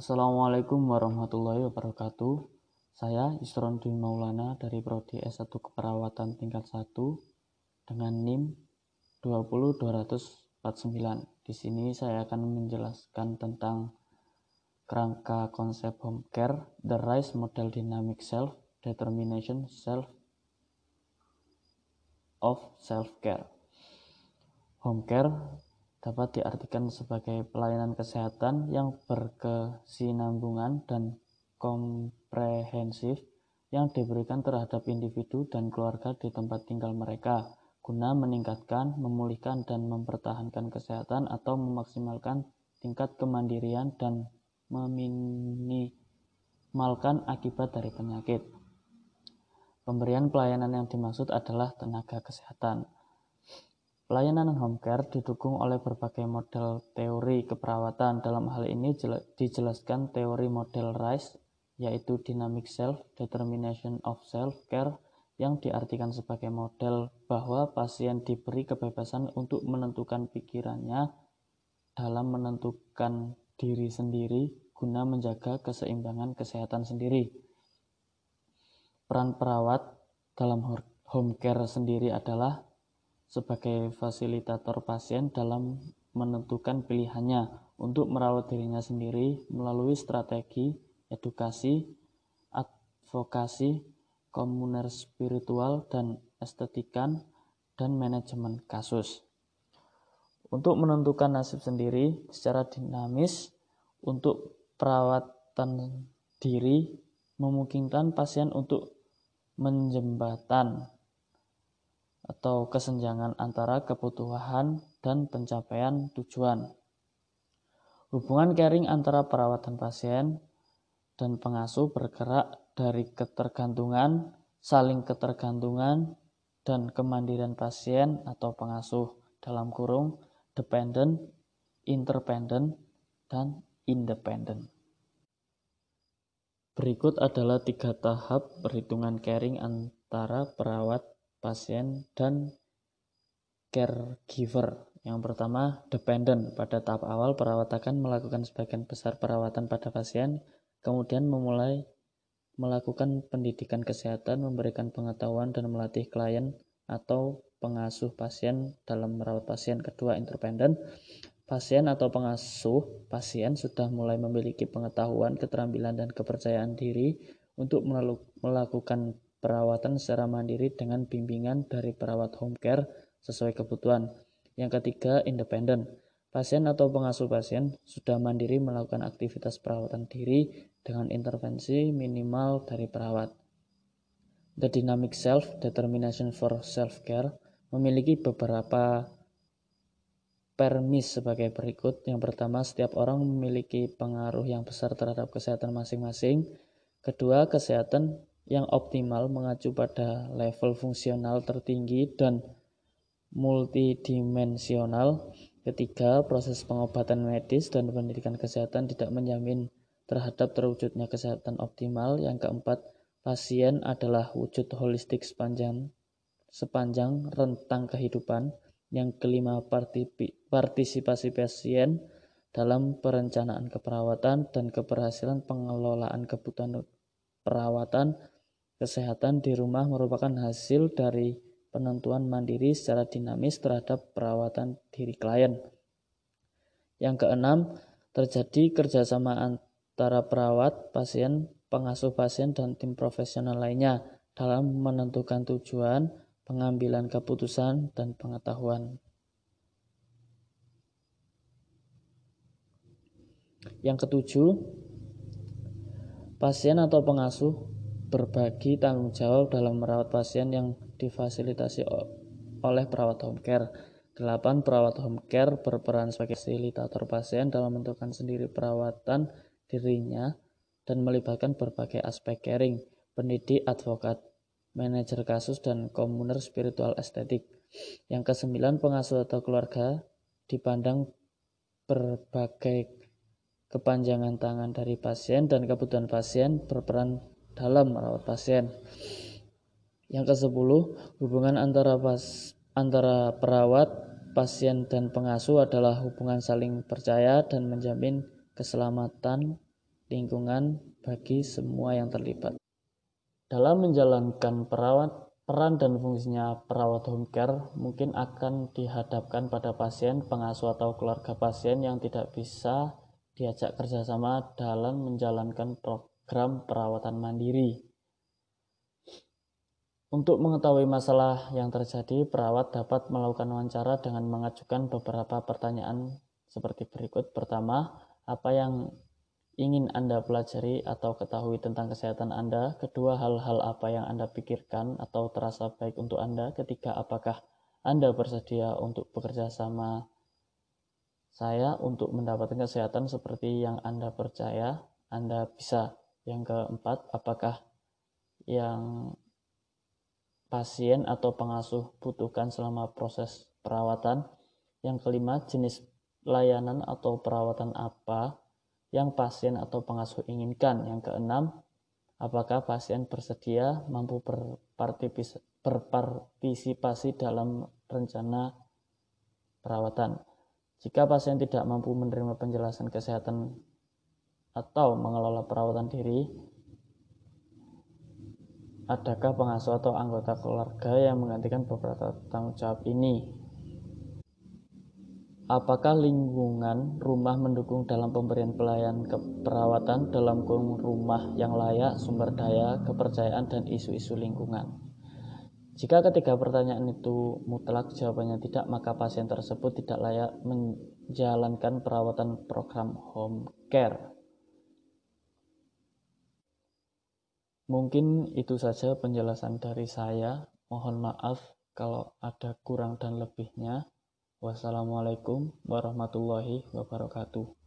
Assalamualaikum warahmatullahi wabarakatuh. Saya Isron Dwi Maulana dari Prodi S1 Keperawatan tingkat 1 dengan NIM 20249. Di sini saya akan menjelaskan tentang kerangka konsep home care, the rise model dynamic self, determination self of self care. Home care dapat diartikan sebagai pelayanan kesehatan yang berkesinambungan dan komprehensif yang diberikan terhadap individu dan keluarga di tempat tinggal mereka guna meningkatkan, memulihkan, dan mempertahankan kesehatan atau memaksimalkan tingkat kemandirian dan meminimalkan akibat dari penyakit. Pemberian pelayanan yang dimaksud adalah tenaga kesehatan. Pelayanan home care didukung oleh berbagai model teori keperawatan. Dalam hal ini dijelaskan teori model RISE, yaitu Dynamic Self Determination of Self-Care, yang diartikan sebagai model bahwa pasien diberi kebebasan untuk menentukan pikirannya dalam menentukan diri sendiri guna menjaga keseimbangan kesehatan sendiri. Peran perawat dalam home care sendiri adalah sebagai fasilitator pasien dalam menentukan pilihannya untuk merawat dirinya sendiri melalui strategi edukasi, advokasi, komuner spiritual, dan estetikan, dan manajemen kasus. Untuk menentukan nasib sendiri secara dinamis, untuk perawatan diri memungkinkan pasien untuk menjembatan atau kesenjangan antara kebutuhan dan pencapaian tujuan. Hubungan caring antara perawatan pasien dan pengasuh bergerak dari ketergantungan, saling ketergantungan, dan kemandirian pasien atau pengasuh dalam kurung dependent, interdependent, dan independent. Berikut adalah tiga tahap perhitungan caring antara perawat pasien dan caregiver. Yang pertama, dependent. Pada tahap awal, perawat akan melakukan sebagian besar perawatan pada pasien, kemudian memulai melakukan pendidikan kesehatan, memberikan pengetahuan, dan melatih klien atau pengasuh pasien dalam merawat pasien. Kedua, independent. Pasien atau pengasuh pasien sudah mulai memiliki pengetahuan, keterampilan, dan kepercayaan diri untuk melakukan perawatan secara mandiri dengan bimbingan dari perawat home care sesuai kebutuhan. Yang ketiga, independen. Pasien atau pengasuh pasien sudah mandiri melakukan aktivitas perawatan diri dengan intervensi minimal dari perawat. The Dynamic Self Determination for Self-Care memiliki beberapa permis sebagai berikut. Yang pertama, setiap orang memiliki pengaruh yang besar terhadap kesehatan masing-masing. Kedua, kesehatan yang optimal mengacu pada level fungsional tertinggi dan multidimensional. Ketiga, proses pengobatan medis dan pendidikan kesehatan tidak menjamin terhadap terwujudnya kesehatan optimal. Yang keempat, pasien adalah wujud holistik sepanjang sepanjang rentang kehidupan. Yang kelima, partisipasi pasien dalam perencanaan keperawatan dan keberhasilan pengelolaan kebutuhan perawatan Kesehatan di rumah merupakan hasil dari penentuan mandiri secara dinamis terhadap perawatan diri klien. Yang keenam, terjadi kerjasama antara perawat, pasien, pengasuh pasien, dan tim profesional lainnya dalam menentukan tujuan, pengambilan keputusan, dan pengetahuan. Yang ketujuh, pasien atau pengasuh berbagi tanggung jawab dalam merawat pasien yang difasilitasi oleh perawat home care. 8. Perawat home care berperan sebagai fasilitator pasien dalam menentukan sendiri perawatan dirinya dan melibatkan berbagai aspek caring, pendidik, advokat, manajer kasus, dan komuner spiritual estetik. Yang kesembilan, pengasuh atau keluarga dipandang berbagai kepanjangan tangan dari pasien dan kebutuhan pasien berperan dalam merawat pasien. Yang ke-10, hubungan antara pas, antara perawat, pasien dan pengasuh adalah hubungan saling percaya dan menjamin keselamatan lingkungan bagi semua yang terlibat. Dalam menjalankan perawat, peran dan fungsinya perawat home care mungkin akan dihadapkan pada pasien, pengasuh atau keluarga pasien yang tidak bisa diajak kerjasama dalam menjalankan program perawatan mandiri. Untuk mengetahui masalah yang terjadi, perawat dapat melakukan wawancara dengan mengajukan beberapa pertanyaan seperti berikut. Pertama, apa yang ingin Anda pelajari atau ketahui tentang kesehatan Anda? Kedua, hal-hal apa yang Anda pikirkan atau terasa baik untuk Anda? Ketiga, apakah Anda bersedia untuk bekerja sama saya untuk mendapatkan kesehatan seperti yang Anda percaya Anda bisa? Yang keempat, apakah yang pasien atau pengasuh butuhkan selama proses perawatan. Yang kelima, jenis layanan atau perawatan apa yang pasien atau pengasuh inginkan. Yang keenam, apakah pasien bersedia mampu berpartisipasi dalam rencana perawatan. Jika pasien tidak mampu menerima penjelasan kesehatan atau mengelola perawatan diri, Adakah pengasuh atau anggota keluarga yang menggantikan beberapa tanggung jawab ini? Apakah lingkungan rumah mendukung dalam pemberian pelayanan keperawatan dalam rumah yang layak, sumber daya, kepercayaan, dan isu-isu lingkungan? Jika ketiga pertanyaan itu mutlak jawabannya tidak, maka pasien tersebut tidak layak menjalankan perawatan program home care. Mungkin itu saja penjelasan dari saya. Mohon maaf kalau ada kurang dan lebihnya. Wassalamualaikum warahmatullahi wabarakatuh.